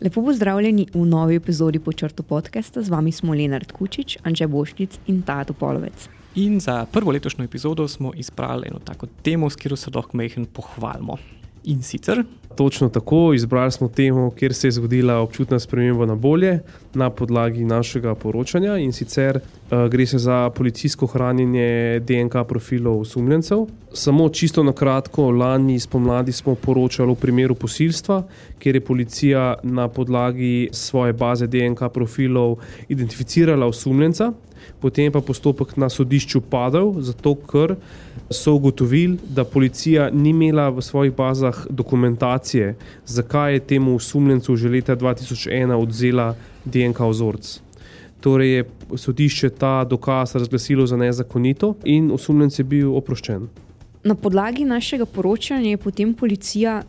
Lepo pozdravljeni v novi epizodi Počrto podcasta. Z vami smo Lenard Kučič, Anže Boščic in Tato Polovec. In za prvo letošnjo epizodo smo izbrali eno tako temo, s katero se lahko mehen pohvalimo. In sicer. Točno tako, izbrali smo temo, kjer se je zgodila občutna sprememba na bolje na podlagi našega poročanja. In sicer uh, gre se za policijsko hranjenje DNK profilov osumljencev. Samo čisto na kratko, lani spomladi smo poročali o primeru posilstva, kjer je policija na podlagi svoje baze DNK profilov identificirala osumljenca potem pa postopek na sodišču padel, zato ker so ugotovili, da policija ni imela v svojih bazah dokumentacije, zakaj je temu osumljencu že leta 2001 odzela DNK vzorc. Torej je sodišče ta dokaz razglasilo za nezakonito in osumljenec je bil oproščen. Na podlagi našega poročanja je potem policija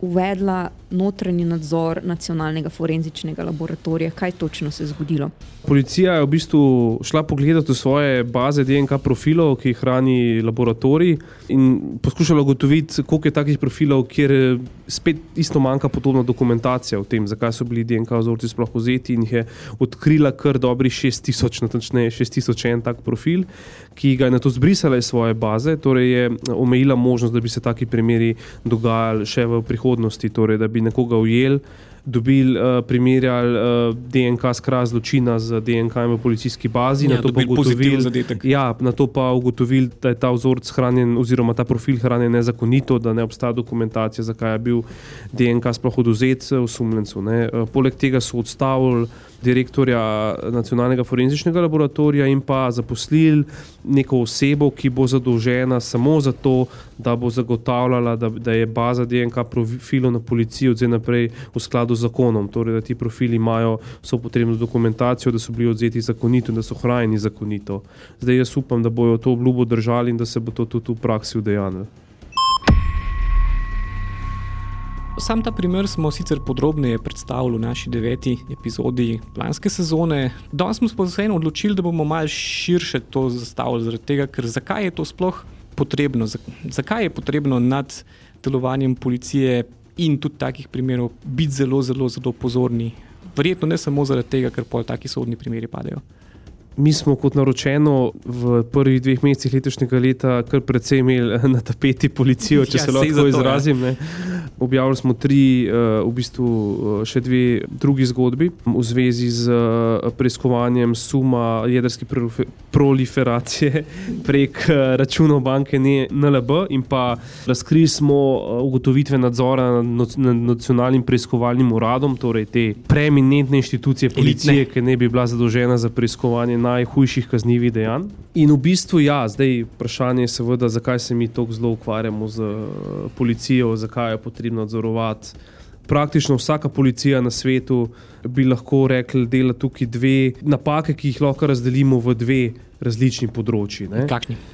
uvedla notranji nadzor nacionalnega forenzičnega laboratorija. Kaj točno se je zgodilo? Policija je v bistvu šla pogledati svoje baze DNK profilov, ki jih hrani laboratorij, in poskušala ugotoviti, koliko je takih profilov, kjer spet isto manjka podobna dokumentacija o tem, zakaj so bili DNK vzorci sploh vzeti. In je odkrila kar dobrih 6000, natančneje 6001 tak profil, ki ga je na to zbrisala iz svoje baze, torej je omejila možnost, da bi se taki primeri dogajali še v prihodnosti. Torej, bi nekoga ujeli, dobili, uh, primerjali uh, eh, DNK s kraj zločina z DNK v policijski bazi, ja, na, to ugotovili, ja, na to pa ugotovili, da je ta vzorec hranjen, oziroma ta profil hranjen nezakonito, da ne obstaja dokumentacija, zakaj je bil DNK sploh oduzet osumljencu. Uh, poleg tega so odstavili direktorja nacionalnega forenzičnega laboratorija in pa zaposlili neko osebo, ki bo zadolžena samo za to, da bo zagotavljala, da, da je baza DNK profilov na policiji od zdaj naprej v skladu z zakonom, torej da ti profili imajo vso potrebno dokumentacijo, da so bili odzeti zakonito in da so hranjeni zakonito. Zdaj jaz upam, da bojo to obljubo držali in da se bo to tudi v praksi udejanilo. Sam ta primer smo sicer podrobneje predstavili v naši deveti epizodi lanske sezone. Danes smo se vseeno odločili, da bomo malo širše to zastavili, zaradi tega, ker zakaj je to sploh potrebno, zakaj je potrebno nad delovanjem policije in tudi takih primerov biti zelo, zelo, zelo pozorni. Verjetno ne samo zaradi tega, ker pol taki sodni primeri padajo. Mi smo, kot naročeno, v prvih dveh mesecih letošnjega leta kar precej imeli na tapeti policijo, če ja, se lahko ja. izrazim. Ne. Objavili smo tri, uh, v bistvu uh, še dve drugi zgodbi v zvezi z preiskovanjem suma jedrske proliferacije prek računov banke NLB in pa razkrili smo ugotovitve nadzora nad nacionalnim preiskovalnim uradom, torej te preeminentne inštitucije policije, Elitne. ki ne bi bila zadolžena za preiskovanje najhujših kaznjivih dejanj. In v bistvu, ja, zdaj vprašanje je seveda, zakaj se mi tako zelo ukvarjamo z uh, policijo, zakaj je potrebno nadzorovati. Praktično vsaka policija na svetu bi lahko rekla, da dela tukaj dve napake, ki jih lahko razdelimo v dve različni področji.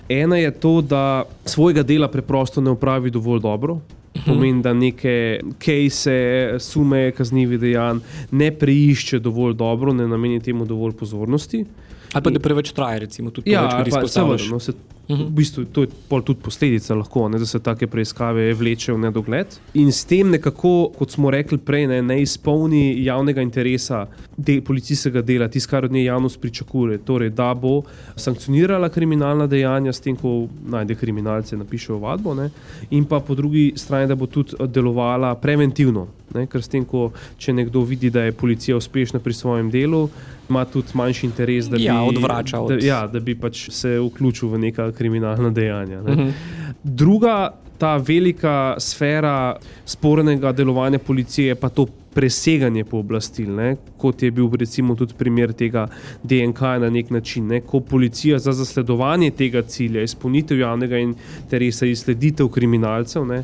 Ena je to, da svojega dela preprosto ne upravi dovolj dobro. Mhm. Pomeni, da neke kejse, sume kaznjivih dejanj ne preišče dovolj dobro, ne nameni temu dovolj pozornosti. Ali pa da preveč traje, recimo, tudi ja, to, kar se tiče tega. -huh. V bistvu to je tudi posledica, lahko, ne, da se take preiskave vlečejo v nedogled. In s tem nekako, kot smo rekli prej, ne, ne izpolni javnega interesa de, policijskega dela, tisto, kar od nje javnost pričakuje. Torej, da bo sankcionirala kriminalna dejanja, s tem, ko najde kriminalce, napišejo vadbo, ne, in pa po drugi strani, da bo tudi delovala preventivno. Ne, ker s tem, ko če nekdo vidi, da je policija uspešna pri svojem delu, ima tudi manjši interes, da bi, ja, od... da, ja, da bi pač se vključil v neka kriminalna dejanja. Uh mhm. -huh. Druga, ta velika sfera spornega delovanja policije, pa to preseganje pooblastil, ne? kot je bil recimo tudi primer tega DNK na nek način, ne? ko policija za zasledovanje tega cilja, izpolnitev javnega interesa in sleditev kriminalcev, ne?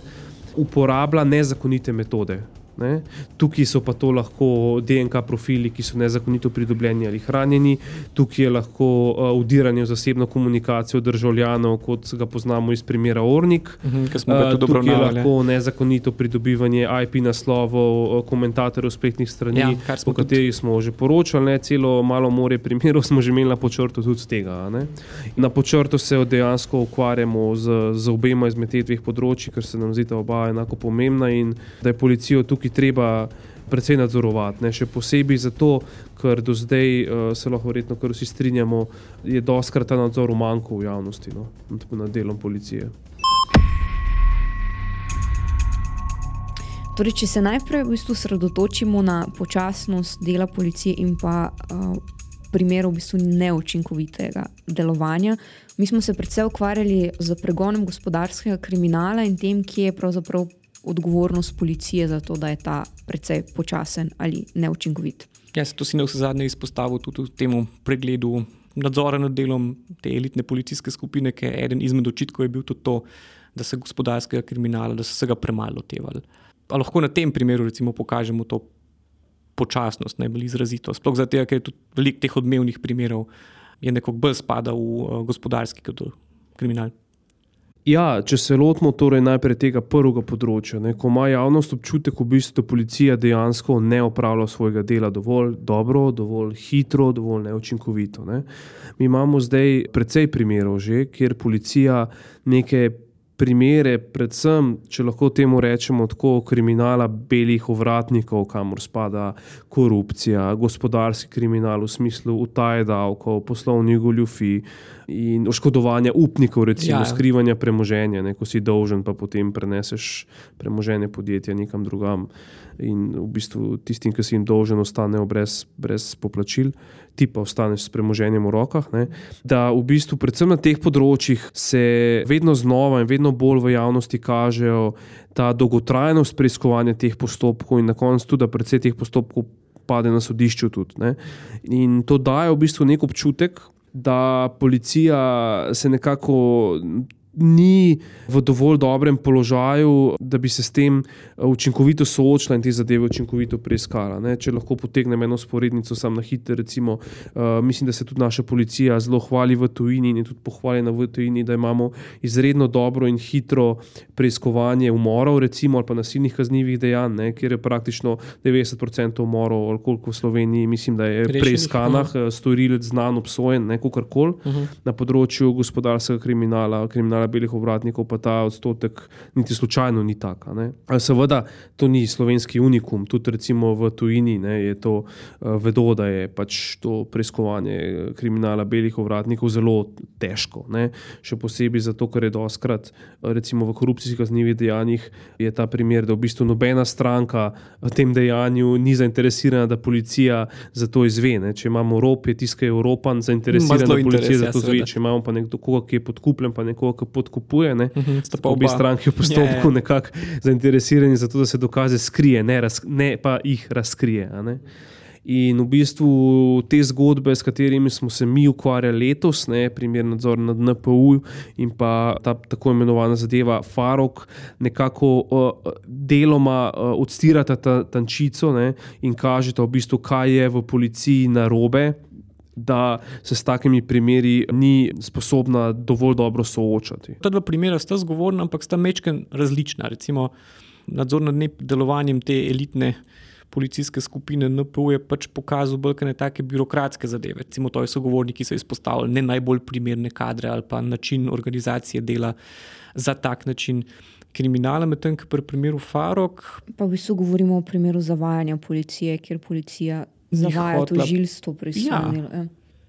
uporablja nezakonite metode. Ne? Tukaj so pa to lahko DNK profili, ki so nezakonito pridobljeni ali hranjeni, tukaj je lahko uh, udiranje v zasebno komunikacijo državljanov, kot ga poznamo iz primera Ornik. Uh -huh, uh, tukaj je lahko nezakonito pridobivanje IP naslovov, komentatorjev spletnih strani, ja, o katerih smo že poročali. Ne? Celo malo more primerov smo že imeli na počrtu tudi z tega. Ne? Na počrtu se dejansko ukvarjamo z, z obema izmed teh dveh področji, ker se nam zdi ta oba enako pomembna in da je policijo tukaj treba precej nadzorovati. Ne? Še posebej zato, ker do zdaj uh, se lahko verjetno, kar vsi strinjamo, je doskrat ta nadzor umanjkal v javnosti no? nad delom policije. Torej, če se najprej v bistvu sredotočimo na počasnost dela policije in pa uh, primerov v bistvu neučinkovitega delovanja, mi smo se predvsem ukvarjali z pregonom gospodarskega kriminala in tem, kje je pravzaprav odgovornost policije za to, da je ta precej počasen ali neučinkovit. Ja, to si na vse zadnje izpostavil tudi v tem pregledu nadzora nad delom te elitne policijske skupine, ker eden izmed očitkov je bil tudi to, da se gospodarskega kriminala, da so se ga premalo tevali. Pa lahko na tem primeru recimo pokažemo to počasnost, najbolj izrazito. Sploh zato, ker je tudi veliko teh odmevnih primerov, je nekako bolj spada v uh, gospodarski kriminal. Ja, če se lotimo torej najprej tega prvega področja, ne, ko ima javnost občutek, v bistvu, da policija dejansko ne opravlja svojega dela dovolj dobro, dovolj hitro, dovolj neučinkovito. Ne. Mi imamo zdaj precej primerov, že, kjer policija neke primere, predvsem, če lahko temu rečemo, tako kriminala belih ovratnikov, kamor spada korupcija, gospodarski kriminal v smislu utaje davkov, poslovnih goljufij in oškodovanja upnikov, recimo ja. skrivanja premoženja, ne, ko si dolžen, pa potem preneseš premoženje podjetja nekam drugam in v bistvu tistim, ki si jim dolžen, ostanejo brez, brez poplačil, ti pa ostaneš s premoženjem v rokah. Ne, da v bistvu, predvsem na teh področjih, se vedno znova in vedno bolj v javnosti kažejo ta dolgotrajnost preiskovanja teh postopkov in na koncu tudi, da predvsej teh postopkov. Pade na sodišču tudi. Ne? In to daje v bistvu nek občutek, da policija se nekako ni v dovolj dobrem položaju, da bi se s tem eh, učinkovito soočila in te zadeve učinkovito preiskala. Ne? Če lahko potegnem eno sporednico, sam na hitro, recimo, uh, mislim, da se tudi naša policija zelo hvali v tujini in je tudi pohvaljena v tujini, da imamo izredno dobro in hitro preiskovanje umorov, recimo, ali pa nasilnih kaznjivih dejanj, ne? kjer je praktično 90% umorov, ali koliko v Sloveniji, mislim, da je preiskanah uh, storilec znan, obsojen, ne kakorkoli uh -huh. na področju gospodarskega kriminala, kriminala belih obratnikov, pa ta odstotek niti slučajno ni tak. Seveda, to ni slovenski unikum, tudi recimo v tujini ne, je to uh, vedo, da je pač to preiskovanje eh, kriminala belih obratnikov zelo težko. Ne. Še posebej zato, ker je doskrat, recimo v korupcijskih kaznjivih dejanjih, je ta primer, da v bistvu nobena stranka v tem dejanju ni zainteresirana, da policija za to izve. Ne. Če imamo Evropo, je tiskaj Evropan zainteresiran, da policija interes, za to ja, zve. Če imamo pa nekoga, ki je podkupljen, pa nekoga, ki podkupuje. Ne? Uh mhm, -huh, pa obi stranki v postopku yeah. Ja. nekako zainteresirani za to, da se dokaze skrije, ne, raz, ne pa jih razkrije. In v bistvu te zgodbe, s katerimi smo se mi ukvarjali letos, ne, primer nadzor nad NPU in pa ta tako imenovana zadeva Farok, nekako uh, deloma uh, odstirata ta tančico ne, in kažeta v bistvu, kaj je v policiji narobe, da se s takimi primeri ni sposobna dovolj dobro soočati. Ta dva primera sta zgovorna, ampak sta mečken različna. Recimo nadzor nad delovanjem te elitne. Policijske skupine NPU je pač pokazal bolj kot neke birokratske zadeve. Recimo, to je sogovorniki, ki so izpostavili ne najbolj primerne kadre ali pa način organizacije dela za tak način kriminala, medtem ko pri primeru Farok. Pa v bistvu govorimo o primeru zavajanja policije, kjer policija zavaja tožilstvo pri svojem delu. Ja.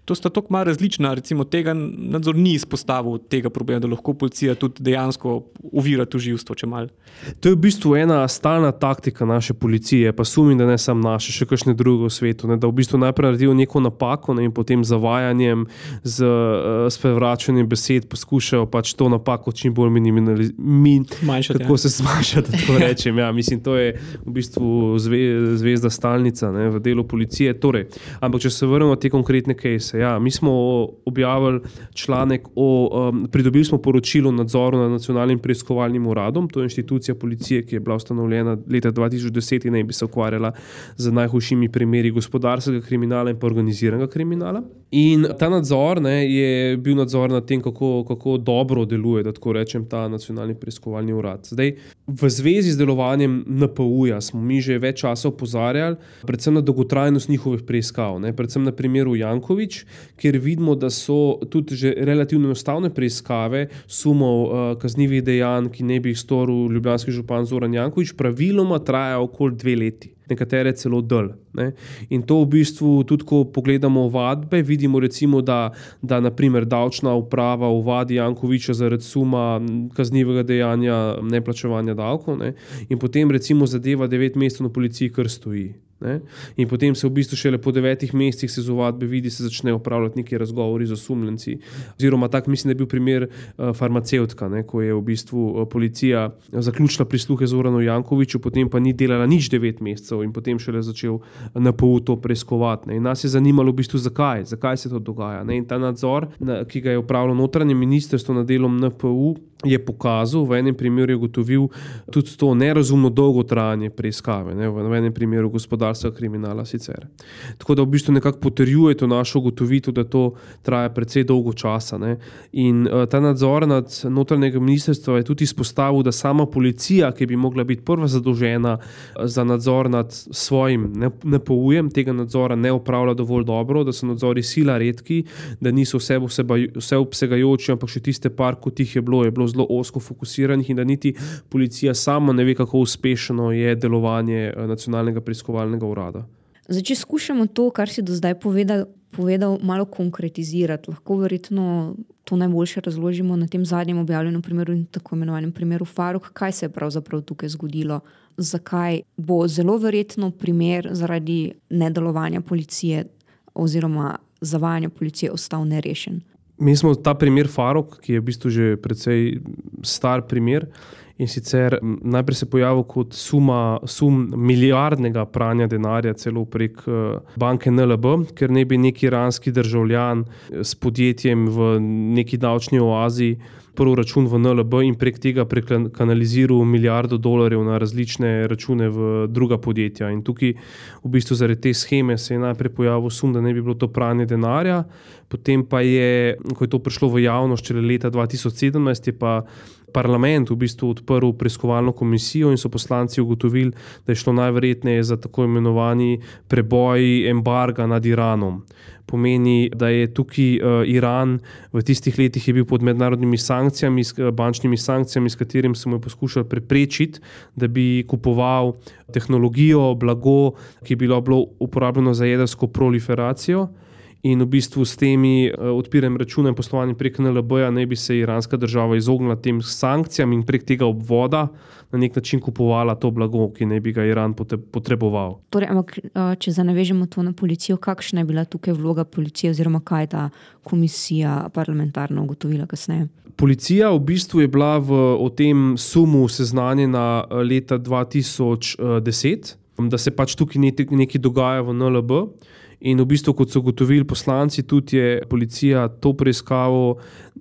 To sta tako malo različna. Recimo, tega nadzor ni izpostavil tega problema, da lahko policija tudi dejansko uvira toživstvo. To je v bistvu ena stalna taktika naše policije, pa sumim, da ne samo naše, še kakšne druge v svetu. Ne, da v bistvu najprej naredijo neko napako ne, in potem zavajanjem, z uh, sprevračanjem besed poskušajo pač to napako čim bolj minimalizirati. Min, kako ja. se zmanjšati, da to rečem. Ja, mislim, to je v bistvu zve, zvezda stalnica ne, v delu policije. Torej, ampak če se vrnemo te konkretne kase Ja. Mi smo objavili članek o um, pridobili smo poročilo o nadzoru nad nacionalnim preiskovalnim uradom. To je inštitucija policije, ki je bila ustanovljena leta 2010 in naj bi se ukvarjala z najhujšimi primeri gospodarskega kriminala in organiziranega kriminala. In ta nadzor ne, je bil nadzor nad tem, kako, kako dobro deluje, da tako rečem, ta nacionalni preiskovalni urad. Zdaj, v zvezi z delovanjem NPU-ja smo mi že več časa opozarjali, predvsem na dolgotrajnost njihovih preiskav. Ne, predvsem na primeru Jankovič, kjer vidimo, da so tudi že relativno enostavne preiskave sumov uh, kaznjivih dejanj, ki ne bi jih storil ljubljanski župan Zoran Jankovič, praviloma trajajo okoli dve leti nekatere celo dol. Ne? In to v bistvu tudi, ko pogledamo vadbe, vidimo, recimo, da, da naprimer davčna uprava uvadi Jankoviča zaradi suma kaznivega dejanja neplačevanja davkov, ne? in potem recimo zadeva devet mesecev na policiji, kar stoji. Ne? In potem se v bistvu šele po devetih mesecih se z ovadbe vidi, se začnejo upravljati neki razgovori z osumljenci. Oziroma, tak mislim, da je bil primer uh, farmacevtka, ne? ko je v bistvu uh, policija zaključila prisluhe z Urano Jankoviču, potem pa ni delala nič devet mesecev in potem šele začel na pol to preiskovati. Ne? In nas je zanimalo, v bistvu, zakaj, zakaj se to dogaja. Ne? In ta nadzor, na, ki ga je upravljalo notranje ministrstvo nad delom NPU, je pokazal, v enem primeru je ugotovil tudi to nerazumno dolgo trajanje preiskave, ne, v enem primeru gospodarstva kriminala sicer. Tako da v bistvu nekako potrjuje to našo ugotovitev, da to traja precej dolgo časa. Ne. In uh, ta nadzor nad notranjega ministrstva je tudi izpostavil, da sama policija, ki bi mogla biti prva zadolžena eh, za nadzor nad svojim NPU-jem, tega nadzora ne upravlja dovolj dobro, da so nadzori sila redki, da niso vse, vse obsegajoči, ampak še tiste par, kot jih je bilo, je bilo zelo osko fokusiranih in da niti policija sama ne ve, kako uspešno je delovanje eh, nacionalnega preiskovalnega urada. Zdaj, če skušamo to, kar si do zdaj povedal, povedal malo konkretizirati, lahko verjetno to najboljše razložimo na tem zadnjem objavljenem primeru in tako imenovanem primeru Faruk, kaj se je pravzaprav tukaj zgodilo, zakaj bo zelo verjetno primer zaradi nedelovanja policije oziroma zavajanja policije ostal nerešen. Mi smo ta primer Farok, ki je v bistvu že precej star primer. In sicer najprej se je pojavil kot suma, sum milijardnega pranja denarja, celo prek eh, banke NLB, ker ne bi neki iranski državljan s podjetjem v neki davčni oazi prvi račun v NLB in prek tega prekanaliziral milijardo dolarjev na različne račune v druga podjetja. In tukaj, v bistvu, zaradi te scheme se je najprej pojavil sum, da ne bi bilo to pranje denarja, potem pa je, ko je to prišlo v javnost, šele leta 2017, je pa. Parlament v bistvu odprl preiskovalno komisijo in so poslanci ugotovili, da je šlo najverjetneje za tako imenovani preboj embarga nad Iranom pomeni, da je tukaj uh, Iran v tistih letih bil pod mednarodnimi sankcijami, uh, bančnimi sankcijami, s katerimi smo jih poskušali preprečiti, da bi kupoval tehnologijo, blago, ki je bilo, bilo uporabljeno za jedrsko proliferacijo. In v bistvu s temi uh, odpiranjem računa in poslovanjem prek NLB-ja naj bi se iranska država izognila tem sankcijam in prek tega obvoda na nek način kupovala to blago, ki naj bi ga Iran potreboval. Torej, ampak, uh, če zanevežemo to na policijo, kakšna je bila tukaj vloga policije, oziroma kaj je ta komisija parlamentarno ugotovila kasneje? Policija v bistvu je bila v tem sumu seznanjena leta 2010, da se pač tukaj nekaj dogaja v NLB. In v bistvu, kot so ugotovili poslanci, tudi je policija to preiskavo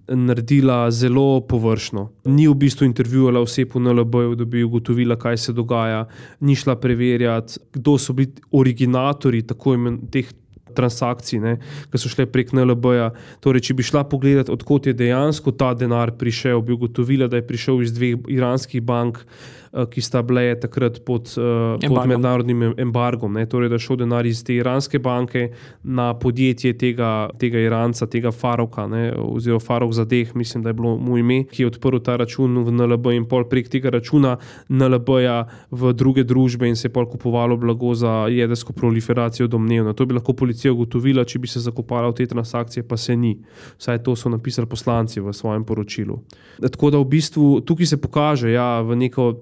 naredila zelo površno. Ni v bistvu intervjuvala oseb v NLB-ju, da bi ugotovila, kaj se dogaja, ni šla preverjati, kdo so bili originatori tako imenovanih transakcij, ki so šle prek NLB-ja. Torej, če bi šla pogledati, odkot je dejansko ta denar prišel, bi ugotovila, da je prišel iz dveh iranskih bank. Eh, ki sta bile takrat pod, uh, pod mednarodnim embargom. Ne? Torej, da je šel denar iz te iranske banke na podjetje tega, tega Iranca, tega Faroka, ne? oziroma Farok za deh, mislim, da je bilo mu ime, ki je odprl ta račun v NLB in pol prek tega računa NLB-ja v druge družbe in se je pol kupovalo blago za jedrsko proliferacijo domnevno. To bi lahko policija ugotovila, če bi se zakopala v te transakcije, pa se ni. Vsaj to so napisali poslanci v svojem poročilu. Tako da v bistvu tukaj se pokaže ja, v neko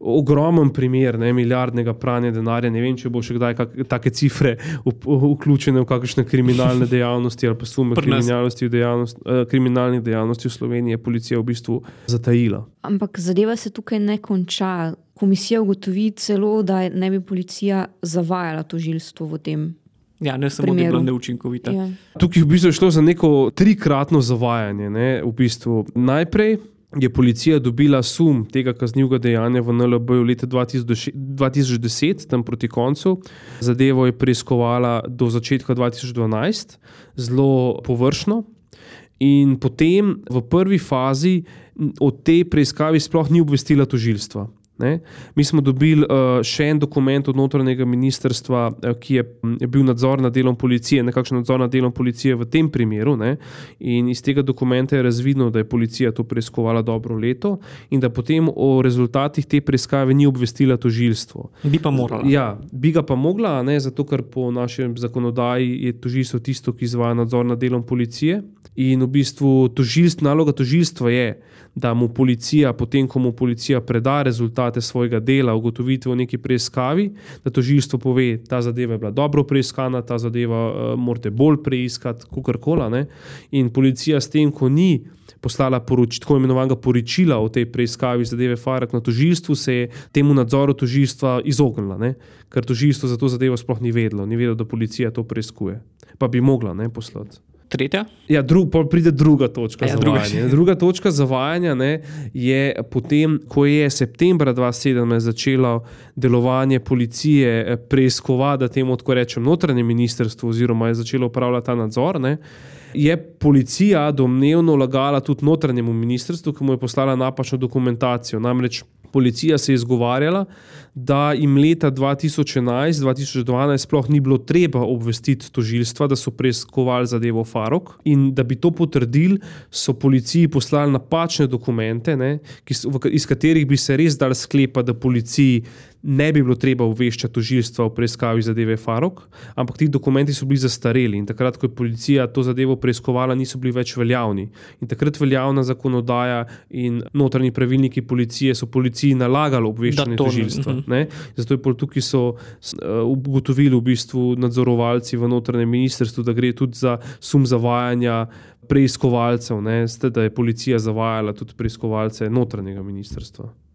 ogromen primer ne, milijardnega pranja denarja. Ne vem, če bo še kdaj take cifre vključene v kakšne kriminalne dejavnosti ali pa sume kriminalnosti dejavnost, eh, kriminalnih dejavnosti v Sloveniji, je policija v bistvu zatajila. Ampak zadeva se tukaj ne konča. Komisija ugotovi celo, da ne bi policija zavajala tožilstvo v tem Ja, ne samo, primeru. da je bila neučinkovita. Ja. Tukaj je v bistvu šlo za neko trikratno zavajanje. Ne? V bistvu. Najprej je policija dobila sum tega kaznivega dejanja v NLB v letu 2010, tam proti koncu. Zadevo je preiskovala do začetka 2012, zelo površno. In potem v prvi fazi o tej preiskavi sploh ni obvestila tožilstva. Ne? Mi smo dobili uh, še en dokument od notranjega ministrstva, uh, ki je, je bil nadzor nad delom policije, nekakšen nadzor nad delom policije v tem primeru. Ne? In iz tega dokumenta je razvidno, da je policija to preiskovala dobro leto in da potem o rezultatih te preiskave ni obvestila tožilstvo. Bi pa morala. Ja, bi ga pa mogla, ne? zato ker po našem zakonodaji je tožilstvo tisto, ki izvaja nadzor nad delom policije. In v bistvu tožilst, naloga tožilstva je, da mu policija, potem ko mu policija preda rezultate svojega dela, ugotovitve v neki preiskavi, da tožilstvo pove, da ta zadeva je bila dobro preiskana, ta zadeva uh, morate bolj preiskati, kako koli. In policija s tem, ko ni poslala poroč, tako imenovanega poročila o tej preiskavi zadeve Farek na tožilstvu, se je temu nadzoru tožilstva izognila, ne? ker tožilstvo za to zadevo sploh ni vedelo, ni vedelo, da policija to preiskuje. Pa bi mogla ne poslati. Tretja? Ja, dru, pride druga točka ja, zavajanja. Druga. druga točka zavajanja ne, je potem, ko je septembra 2017 začelo delovanje policije eh, preiskovati, da temu tako rečem, notranje ministrstvo, oziroma je začelo upravljati ta nadzor. Ne, je policija domnevno lagala tudi notranjemu ministrstvu, ki mu je poslala napačno dokumentacijo. Namreč policija se je izgovarjala, da jim leta 2011-2012 sploh ni bilo treba obvestiti tožilstva, da so preiskovali zadevo Farok in da bi to potrdili, so policiji poslali napačne dokumente, ne, so, iz katerih bi se res dal sklepati, da policiji ne bi bilo treba obveščati tožilstva o preiskavi zadeve Farok, ampak ti dokumenti so bili zastareli in takrat, ko je policija to zadevo preiskovala, niso bili več veljavni. In takrat veljavna zakonodaja in notranji pravilniki policije so policiji nalagali obveščanje tožilstva. Uh -huh. Zato je tukaj so uh, ugotovili v bistvu nadzorovalci v notranjem ministrstvu, da gre tudi za sum zavajanja. Preiskovalcev, ne, ste, da je policija zavajala tudi preiskovalce notranjega ministrstva.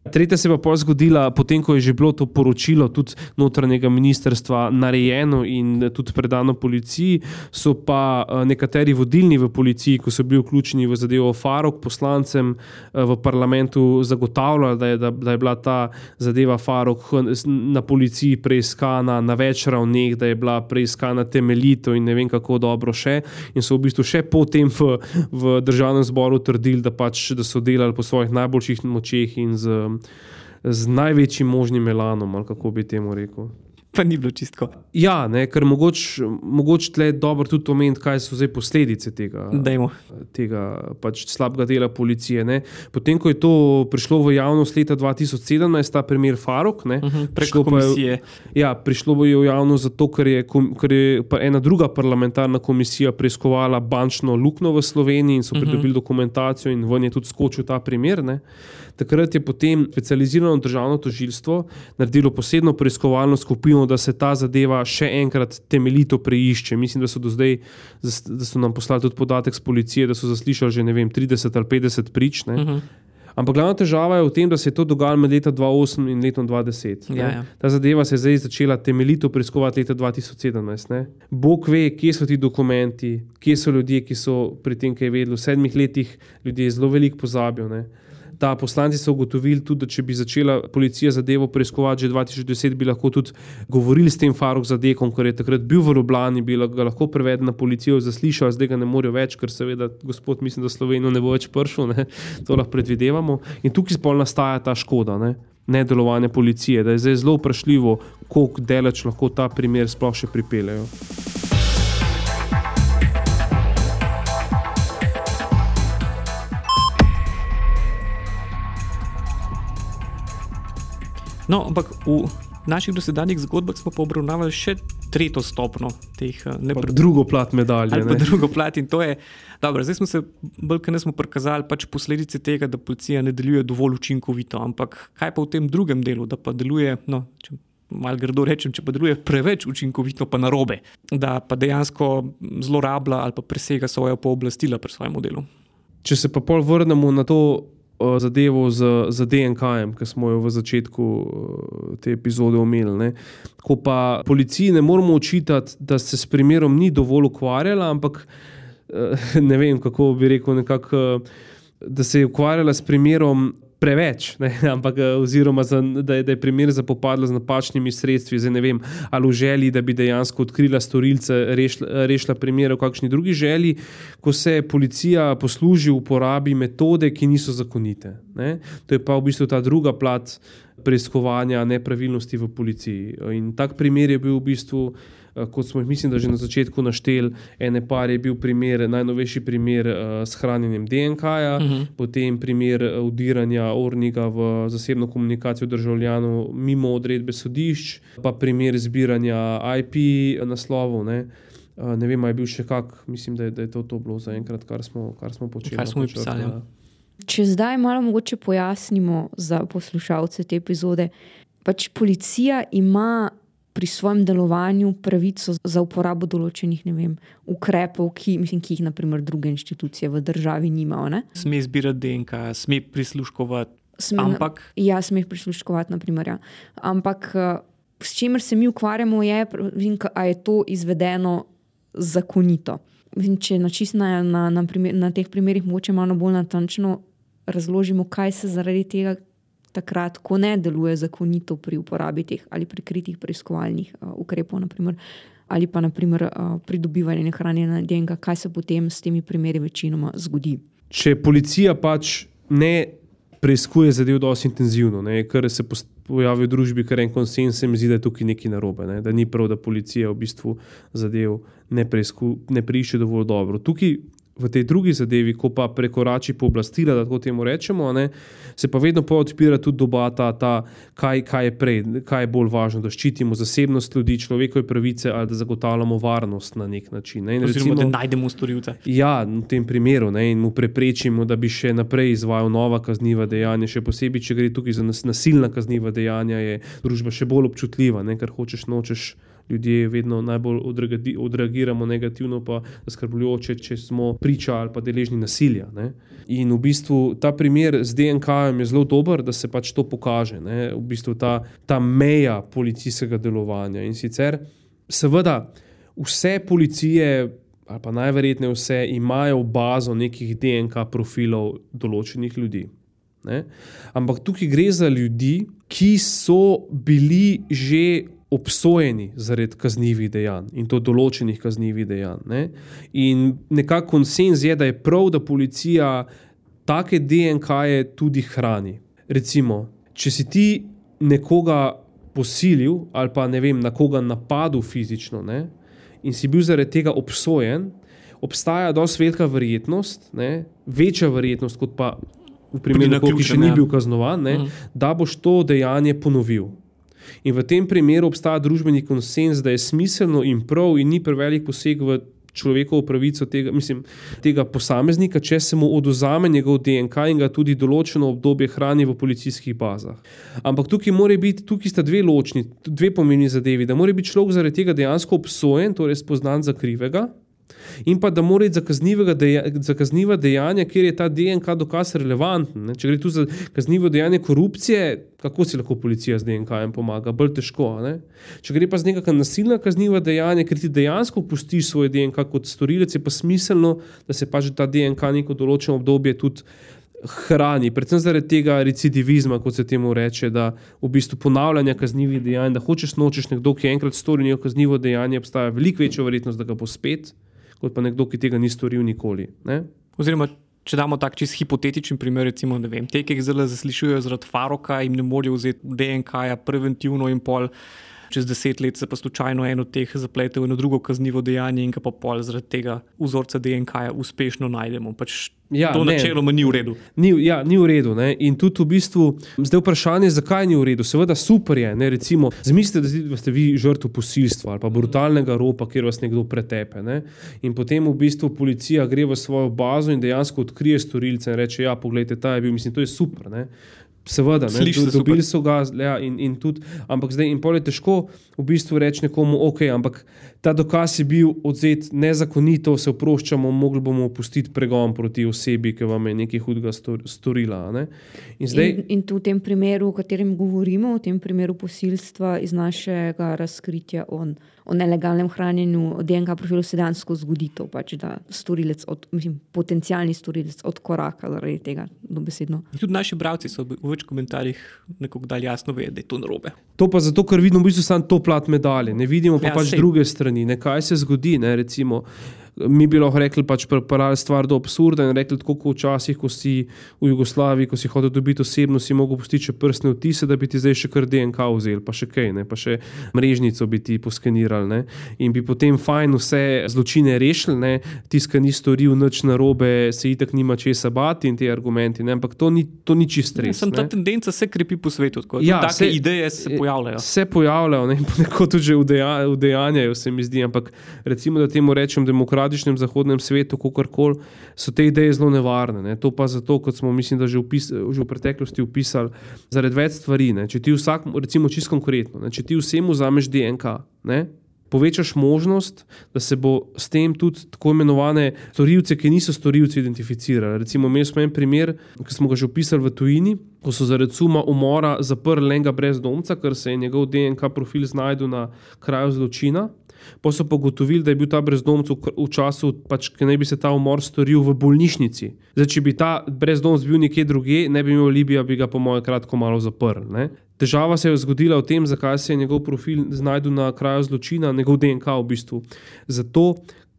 Tretja se je pa zgodila, potem ko je že bilo to poročilo tudi notranjega ministrstva narejeno in tudi predano policiji, so pa eh, nekateri vodilni v policiji, ko so bili vključeni v zadevo Farok, poslancem eh, v parlamentu zagotavljali, da je, da, da je bila ta zadeva Farok na policiji preiskana na več ravneh, da je bila preiskana temeljito in ne vem kako dobro še. In so v bistvu še potem v, v državnem zboru trdili, da, pač, da so delali po svojih najboljših močeh in z z največjim možnim melanom, ali kako bi temu rekel. Pa ni bilo čistko. Ja, ne, ker mogoče mogoč tle dobro tudi omeniti, kaj so zdaj posledice tega, tega pač slabega dela policije. Ne. Potem, ko je to prišlo v javnost leta 2017, ta primer Farok, ne, uh -huh, prišlo, je, ja, prišlo je v javnost zato, ker je, ker je ena druga parlamentarna komisija preiskovala bančno luknjo v Sloveniji in so pridobili uh -huh. dokumentacijo in v njej tudi skočil ta primer. Ne. Takrat je potem specializirano državno tožilstvo naredilo posebno preiskovalno skupino, da se ta zadeva še enkrat temeljito preišče. Mislim, da so do zdaj, da so nam poslali tudi podatek z policije, da so zaslišali že vem, 30 ali 50 prič. Uh -huh. Ampak glavna težava je v tem, da se je to dogajalo med letom 2008 in letom 2010. Ja, ja. Ta zadeva se je zdaj začela temeljito preiskovati leta 2017. Ne? Bog ve, kje so ti dokumenti, kje so ljudje, ki so pri tem kaj vedeli. V sedmih letih ljudje zelo veliko pozabijo. Ta poslanci so ugotovili tudi, da če bi začela policija zadevo preiskovati že 2010, bi lahko tudi govorili s tem Farok za dekom, ker je takrat bil v Ljubljani, bi ga lahko prevedli na policijo, zaslišal, zdaj ga ne morejo več, ker seveda gospod mislim, da Slovenijo ne bo več pršil, ne? to lahko predvidevamo. In tukaj spol nastaja ta škoda. Ne? Nedelovanje policije, da je zdaj zelo vprašljivo, koliko delač lahko ta primer sploh še pripeljejo. No, ampak v naših dosedanjih zgodbah smo pa obravnavali še tretjo stopno teh eh, neprekinjenih. Drugo plat medalje. Ali pa ne? drugo plat in to je. Dobro, zdaj smo se bolj kot ne smo prikazali pač posledice tega, da policija ne deluje dovolj učinkovito. Ampak kaj pa v tem drugem delu, da pa deluje. No, Mal grdo rečem, če pa deluje preveč učinkovito, pa narobe, da pa dejansko zlorablja ali pa presega svoje pooblastila pri svojem delu. Če se pa pol vrnemo na to zadevo z, z DNK-jem, ki smo jo v začetku te epizode omenili. Ko pa policiji ne moramo očitati, da se s primerom ni dovolj ukvarjala, ampak uh, ne vem, kako bi rekel, nekako, uh, da se je ukvarjala s primerom preveč, ne? ampak eh, oziroma za, da, je, da je primer zapopadla z napačnimi sredstvi, zdaj ne vem, ali v želji, da bi dejansko odkrila storilce, rešila, rešila primer v kakšni drugi želji, ko se policija posluži uporabi metode, ki niso zakonite. Ne? To je pa v bistvu ta druga plat preiskovanja nepravilnosti v policiji. In tak primer je bil v bistvu. Eh, kot smo jih, mislim, da že na začetku našteli, ene par je bil primer, najnovejši primer uh, s hranjenjem DNK-ja, uh mhm. -huh. potem primer udiranja eh, Orniga v zasebno komunikacijo državljanov mimo odredbe sodišč, pa primer zbiranja IP naslovov. Ne. Ne vem, ali je bil še kak, mislim, da je, da je to, to bilo za enkrat, kar smo, kar smo počeli. Kar smo pisali. Ja. Če zdaj malo mogoče pojasnimo za poslušalce te epizode. Pač policija ima pri svojem delovanju pravico za uporabo določenih vem, ukrepov, ki, mislim, ki jih naprimer, druge institucije v državi nimajo. Sme zbirati DNK, sme prisluškovati. Sme, ampak. Ja, sme jih prisluškovati. Naprimer, ja. Ampak eh, s čimer se mi ukvarjamo, je, da je to izvedeno zakonito. Mislim, če na, na, na, primer, na teh primerih moče malo bolj natančno razložimo, kaj se zaradi tega takrat, ko ne deluje zakonito pri uporabi teh ali prikritih preiskovalnih uh, ukrepov, naprimer, ali pa naprimer, uh, pridobivanje hranjenja DNK, kaj se potem s temi primeri večinoma zgodi. Če policija pač ne preiskuje zadev dovolj intenzivno, ne, kar se pojavi v družbi, kar je en konsens, se mi zdi, da je tukaj nekaj narobe. Ne, da ni prav, da policija v bistvu zadev ne, ne preišče dovolj dobro. Tukaj v tej drugi zadevi, ko pa prekorači pooblastila, da tako temu rečemo, ne, se pa vedno pa odpira tudi debata, ta, kaj, kaj je prej, kaj je bolj važno, da ščitimo zasebnost ljudi, človekove pravice ali da zagotavljamo varnost na nek način. Ne, recimo, da najdemo storilce. Ja, v tem primeru ne, in mu preprečimo, da bi še naprej izvajal nova kazniva dejanja, še posebej, če gre tukaj za nasilna kazniva dejanja, je družba še bolj občutljiva, ne, ker hočeš, nočeš ljudje vedno najbolj odreagiramo negativno, pa zaskrbljujoče, če smo priča ali pa deležni nasilja. Ne? In v bistvu ta primer z DNK je zelo dober, da se pač to pokaže, ne? v bistvu ta, ta meja policijskega delovanja. In sicer, seveda, vse policije. Ali pa najverjetneje vse imajo bazo nekih DNK profilov določenih ljudi. Ne? Ampak tukaj gre za ljudi, ki so bili že obsojeni zaradi kaznjivih dejanj in to določenih kaznjivih dejanj. Ne? In nekako konsens je, da je prav, da policija take DNK-je tudi hrani. Recimo, če si ti nekoga posilil ali pa ne vem, na koga napadel fizično ne? in si bil zaradi tega obsojen, obstaja dosti velika verjetnost, ne? večja verjetnost kot pa. V primeru, ki še ni ja. bil kaznovan, ne, uh mhm. -huh. da boš to dejanje ponovil. In v tem primeru obstaja družbeni konsens, da je smiselno in prav, in ni prevelik poseg v človekovo pravico tega, mislim, tega posameznika, če se mu oduzame njegov DNK in ga tudi določeno obdobje hrani v policijskih bazah. Ampak tukaj, biti, tukaj sta dve ločni, dve pomembni zadevi. Da mora biti človek zaradi tega dejansko obsojen, torej spoznan za krivega in pa da mora iti za, deja, za kazniva dejanja, kjer je ta DNK dokaz relevanten. Ne? Če gre tu za kaznivo dejanje korupcije, kako si lahko policija z DNK-jem pomaga, bolj težko. Ne? Če gre pa za neka nasilna kazniva dejanja, ker ti dejansko pustiš svoj DNK kot storilec, je pa smiselno, da se pač ta DNK neko določeno obdobje tudi. Hrani, predvsem zaradi tega recidivizma, kot se temu reče, da v bistvu ponavljanja kaznjivih dejanj, da hočeš nočeš nekdo, ki je enkrat storil neko kaznivo dejanje, obstaja veliko večja verjetnost, da ga bo spet kot pa nekdo, ki tega ni storil nikoli. Ne? Oziroma, če damo tak čist hipotetičen primer, recimo, vem, te, ki jih zelo zaslišujejo zaradi faroka, jim ne morejo vzeti DNK-ja preventivno in pol čez deset let se pa slučajno eno od teh zaplete v eno drugo kaznivo dejanje in ga pa pol zaradi tega vzorca DNK -ja uspešno najdemo. Pač ja, to načeloma ni v redu. Ni, ja, ni v redu. Ne? In tudi v bistvu zdaj vprašanje, zakaj ni v redu. Seveda super je, ne? recimo, zmislite, da ste vi žrtev posilstva ali pa brutalnega ropa, kjer vas nekdo pretepe. Ne? In potem v bistvu policija gre v svojo bazo in dejansko odkrije storilce in reče: Ja, pogledajte, ta je bil, mislim, to je super. Ne? Seveda, do, dobili so ga, ja, in, in tudi, ampak zdaj in pol je težko v bistvu reči nekomu, ok, ampak ta dokaz je bil odzet nezakonito, se oproščamo, mogli bomo opustiti pregon proti osebi, ki vam je nekaj hudega storila. Ne? In, zdaj, in, in v tem primeru, o katerem govorimo, v tem primeru posilstva iz našega razkritja on o nelegalnem hranjenju DNK profilu se dejansko zgodi to, pač, da storilec, od, mislim, potencijalni storilec odkoraka zaradi tega dobesedno. Tudi naši bralci so v več komentarjih nekako dali jasno vedeti, da je to narobe. To pa zato, ker vidimo v bistvu samo to plat medalje, ne vidimo pa ja, pač sej. druge strani, ne, kaj se zgodi. Ne, recimo, mi bi lahko rekli, pač pripeljali stvar do absurda in rekli, tako kot včasih, ko si v Jugoslaviji, ko si hotel dobiti osebno, si mogel pustiti še prstne vtise, da bi ti zdaj še kar DNK vzel, pa še kaj, ne? pa še mrežnico bi ti poskenirali ne? in bi potem fajn vse zločine rešili, tiska ni storil nič narobe, se itak nima česa bati in te argumenti, ne? ampak to ni, to ni čist res. Ja, ta tendenca se krepi po svetu, tako ja, da se ideje se pojavljajo. Se pojavljajo, ne? ponekod tudi udejanjajo, se mi zdi, ampak recimo, da temu rečem demokrat demokratičnem zahodnem svetu, kako koli, so te ideje zelo nevarne. Ne. To pa zato, kot smo mislim, že, upis, že v preteklosti opisali, zaradi več stvari. Ne. Če ti vsak, recimo čisto konkretno, ne, če ti vsemu vzameš DNK. Ne, Povečaš možnost, da se bo s tem tudi tako imenovane storilce, ki niso storilci, identificirali. Recimo, imeli smo en primer, ki smo ga že opisali v tujini, ko so zaradi suma umora zaprli enega brezdomca, ker se je njegov DNK profil znašel na kraju zločina. Pa so pogotovili, da je bil ta brezdomec v času, pač, ki naj bi se ta umor storil v bolnišnici. Zdaj, če bi ta brezdomec bil nekje drugje, ne bi imel Libija, bi ga, po mojem, kratko malo zaprl. Ne? Težava se je zgodila v tem, zakaj se je njegov profil znašel na kraju zločina, njegov DNK v bistvu. Zato,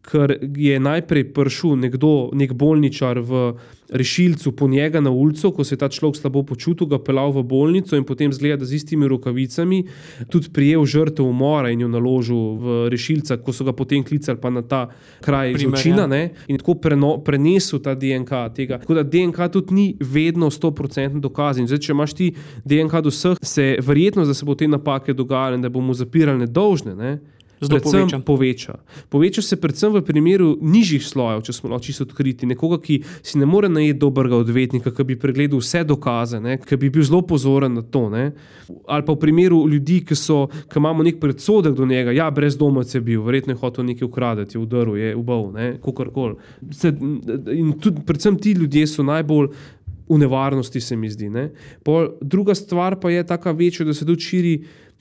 ker je najprej prišel nekdo, nek bolničar v rešilcu po njega na ulico, ko se je ta človek slabo počutil, ga pelal v bolnico in potem zgleda z istimi rokavicami, tudi prijel žrtev umora in jo naložil v rešilca, ko so ga potem klicali pa na ta kraj zločina ja. in tako preno, prenesel ta DNK tega. Tako da DNK tudi ni vedno 100% dokaz. In zdaj, če imaš ti DNK do vseh, se verjetno, da se bo te napake dogajale in da bomo zapirali nedolžne. Ne? Predvsem poveča. Poveča se predvsem v primeru nižjih slojev, če smo lahko čisto odkriti. Nekoga, ki si ne more najeti dobrega odvetnika, ki bi pregledal vse dokaze, ki bi bil zelo pozoren na to. Ne? Ali pa v primeru ljudi, ki, so, ki imamo nek predsodek do njega, ja, brez domovce je bil, verjetno je hotel nekaj ukraditi, je udaril, je ubal, kakorkoli. In tudi, predvsem ti ljudje so najbolj. V nevarnosti se mi zdi. Pol, druga stvar pa je tako večja, da se tudi širi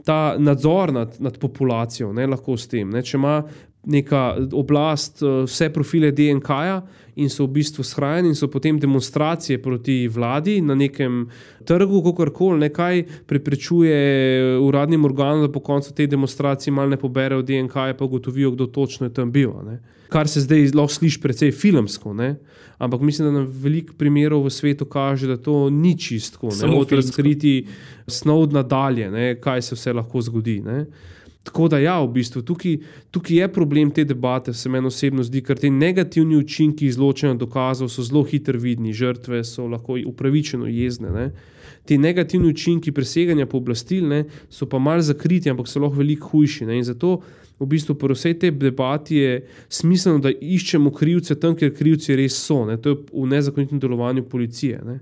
ta nadzor nad, nad populacijo, ne lahko s tem. Ne, če ima neka oblast eh, vse profile DNK-ja in so v bistvu shrajeni, in so potem demonstracije proti vladi na nekem trgu, kako koli, nekaj preprečuje uradnim organom, da po koncu te demonstracije malo ne poberejo DNK-ja, pa ugotovijo, kdo točno je tam bil. Ne. Kar se zdaj lahko sliši precej filmsko. Ne. Ampak mislim, da nam veliko primerov v svetu kaže, da to ni čisto. Ne morete razkriti snov nadalje, ne, kaj se vse lahko zgodi. Ne. Tako da, ja, v bistvu tukaj, tukaj je problem te debate, se meni osebno zdi, ker ti negativni učinki izločanja dokazov so zelo hitro vidni, žrtve so lahko upravičeno jezne. Ne. Ti negativni učinki preseganja pooblastil so pa mal zakriti, ampak so lahko veliko hujši. Ne. In zato v bistvu pri vsej tej debati je smiselno, da iščemo krivce tam, kjer krivci res so. Ne. To je v nezakonitem delovanju policije. Ne.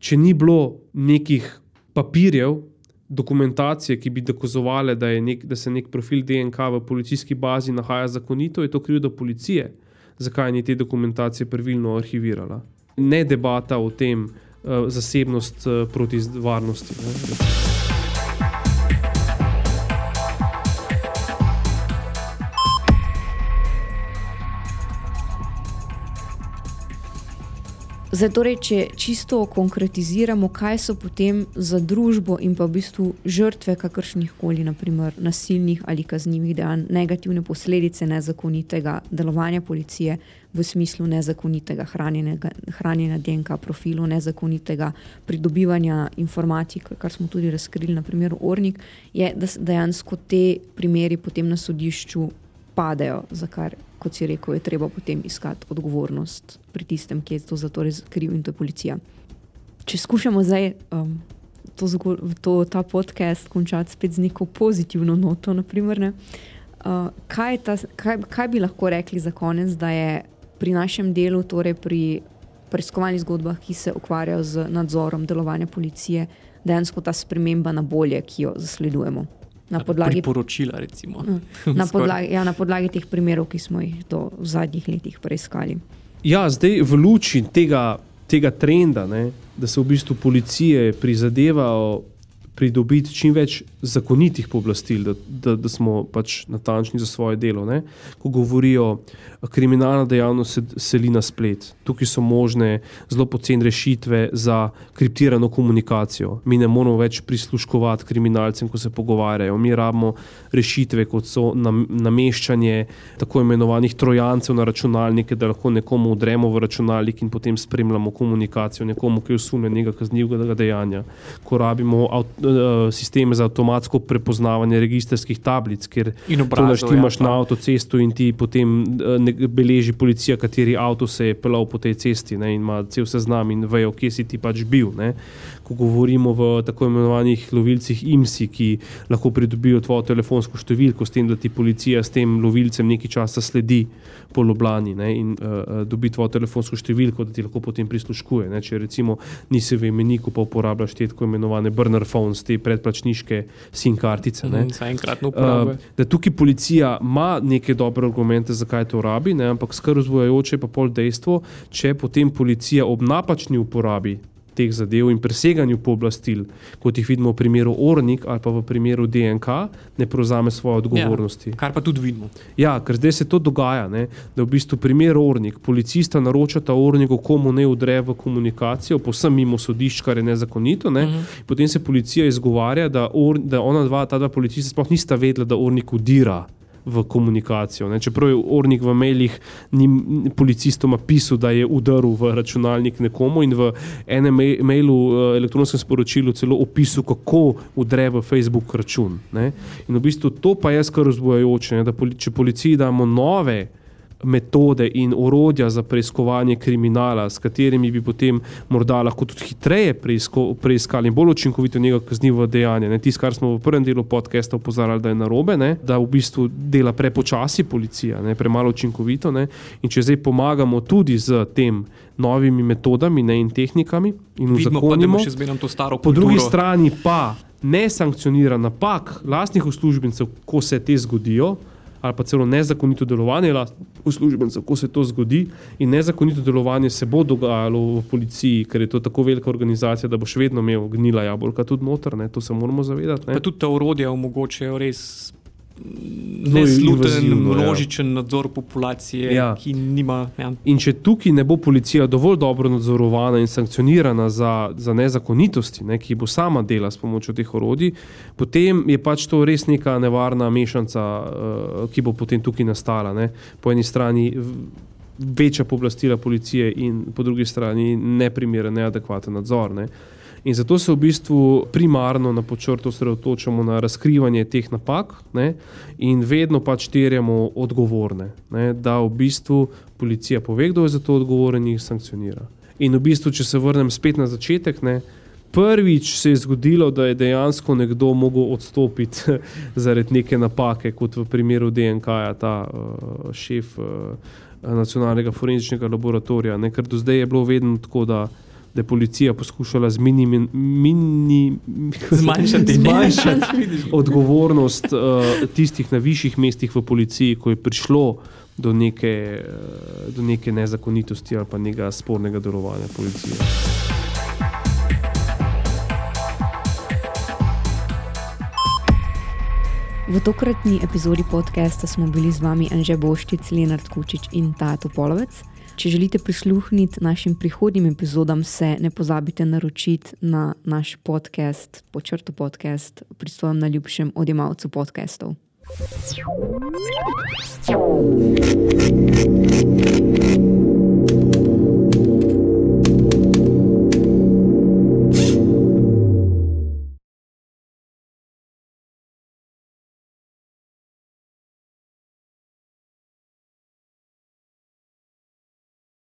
Če ni bilo nekih papirjev, dokumentacije, ki bi dokazovali, da, da se nek profil DNK v policijski bazi nahaja zakonito, je to krivda policije, zakaj ni te dokumentacije pravilno arhivirala. Ne debata o tem, uh, zasebnost uh, proti varnosti. Ne. Zdaj, torej, če čisto konkretiziramo, kaj so potem za družbo in pa v bistvu žrtve kakršnih koli, naprimer nasilnih ali kaznjivih dejanj, negativne posledice nezakonitega delovanja policije v smislu nezakonitega hranjenja DNK profilu, nezakonitega pridobivanja informacij, kar smo tudi razkrili na primeru Ornik, je, da dejansko te primeri potem na sodišču padejo, za kar kot si rekel, je treba potem iskati odgovornost pri tistem, ki je to zato res kriv in to je policija. Če skušamo zdaj um, to, to, ta podcast končati spet z neko pozitivno noto, naprimer, ne, uh, kaj, ta, kaj, kaj bi lahko rekli za konec, da je pri našem delu, torej pri preiskovalnih zgodbah, ki se ukvarjajo z nadzorom delovanja policije, dejansko ta sprememba na bolje, ki jo zasledujemo. Na podlagi poročila, recimo. Mm. Na podlagi, ja, na podlagi teh primerov, ki smo jih do zadnjih letih preiskali. Ja, zdaj v luči tega, tega trenda, ne, da se v bistvu policije prizadevajo pridobiti čim več zakonitih pooblastil, da, da, da smo pač natančni za svoje delo. Ne? Ko govorijo, kriminalna dejavnost se seli na splet, tukaj so možne zelo poceni rešitve za kriptirano komunikacijo. Mi ne moramo več prisluškovati kriminalcem, ko se pogovarjajo. Mi rabimo rešitve, kot so nameščanje tako imenovanih trojancev na računalnike, da lahko nekomu udremo v računalnik in potem spremljamo komunikacijo nekomu, ki je osumljen nekega kaznivega dejanja. Ko rabimo uh, sisteme za avtomatsko prepoznavanje registrskih tablic, ker obrazo, ti imaš ja, na avtocestu in ti potem uh, beleži policija, kateri avto se je pelal po tej cesti ne, in ima cel seznam in vejo, kje si ti pač bil. Ne. Ko govorimo o tako imenovanih lovilcih IMSI, ki lahko pridobijo tvojo telefonsko številko, s tem, da ti policija s tem lovilcem nekaj časa sledi po Ljubljani ne, in uh, dobi tvojo telefonsko številko, da ti lahko potem prisluškuje. Ne. Če recimo nisi v imeniku, pa uporabljaš te tako imenovane burner phones, te predplačniške SIM kartice. Zaenkratno uporabljam. Uh, da tukaj policija ima neke dobre argumente, zakaj to rabi, ne, ampak skrb vzbujajoče je pa pol dejstvo, če potem policija ob napačni uporabi teh zadev in preseganju pooblastil, kot jih vidimo v primeru Ornik ali pa v primeru DNK, ne prevzame svoje odgovornosti. Ja, kar pa tudi vidimo. Ja, ker zdaj se to dogaja, ne, da v bistvu primer Ornik, policista naročata Orniku, komu ne udre v komunikacijo, posem mimo sodišč, kar je nezakonito. Ne, uh mhm. -huh. Potem se policija izgovarja, da, or, da ona dva, ta dva policista sploh nista vedela, da Ornik udira v komunikacijo. Ne. Čeprav je urnik v mailih policistom pisal, da je udaril v računalnik nekomu in v enem mailu, eh, elektronskem sporočilu, celo opisal, kako udre v Facebook račun. Ne. In v bistvu to pa je skrb vzbujajoče, da poli, če policiji damo nove metode in orodja za preiskovanje kriminala, s katerimi bi potem morda lahko tudi hitreje preisko, preiskali in bolj učinkovito njegov kaznivo dejanje. Tisto, kar smo v prvem delu podcasta opozarjali, da je narobe, ne? da v bistvu dela prepočasi policija, ne? premalo učinkovito. Ne? In če zdaj pomagamo tudi z tem novimi metodami ne? in tehnikami in uzakonimo, po drugi strani pa ne sankcionira napak lastnih uslužbencev, ko se te zgodijo, ali pa celo nezakonito delovanje uslužbencev, ko se to zgodi. In nezakonito delovanje se bo dogajalo v policiji, ker je to tako velika organizacija, da bo še vedno imel gnila jabolka tudi noter, ne? to se moramo zavedati. Pa tudi te urodja omogočajo res nesluten, ja. množičen ja. nadzor populacije, ja. ki nima. Ja. In če tukaj ne bo policija dovolj dobro nadzorovana in sankcionirana za, za nezakonitosti, ne, ki bo sama dela s pomočjo teh orodij, potem je pač to res neka nevarna mešanca, uh, ki bo potem tukaj nastala. Ne. Po eni strani. Večja pooblastila policije, in po drugi strani neprimeren, neadekvaten nadzor. Ne. Uh, In zato se v bistvu primarno na počrtu osredotočamo na razkrivanje teh napak ne, in vedno pač terjamo odgovorne, ne, da v bistvu policija pove, kdo je za to odgovoren in jih sankcionira. In v bistvu, če se vrnem spet na začetek, ne, prvič se je zgodilo, da je dejansko nekdo mogel odstopiti zaradi neke napake, kot v primeru DNK, -ja, ta uh, šef uh, nacionalnega forenzičnega laboratorija. Ne, ker do zdaj je bilo vedno tako, da da je policija poskušala mini, mini, zmanjšati, zmanjšati odgovornost uh, tistih na višjih mestih v policiji, ko je prišlo do neke, uh, do neke nezakonitosti ali pa nekega spornega delovanja policije. V tokratni epizodi podcasta smo bili z vami Anže Boščic, Leonard Kučič in Tato Polovec. Če želite prisluhniti našim prihodnjim epizodam, se ne pozabite naročiti na naš podcast, počrto podcast, pri svojem najljubšem odjemalcu podcastov. Thank you.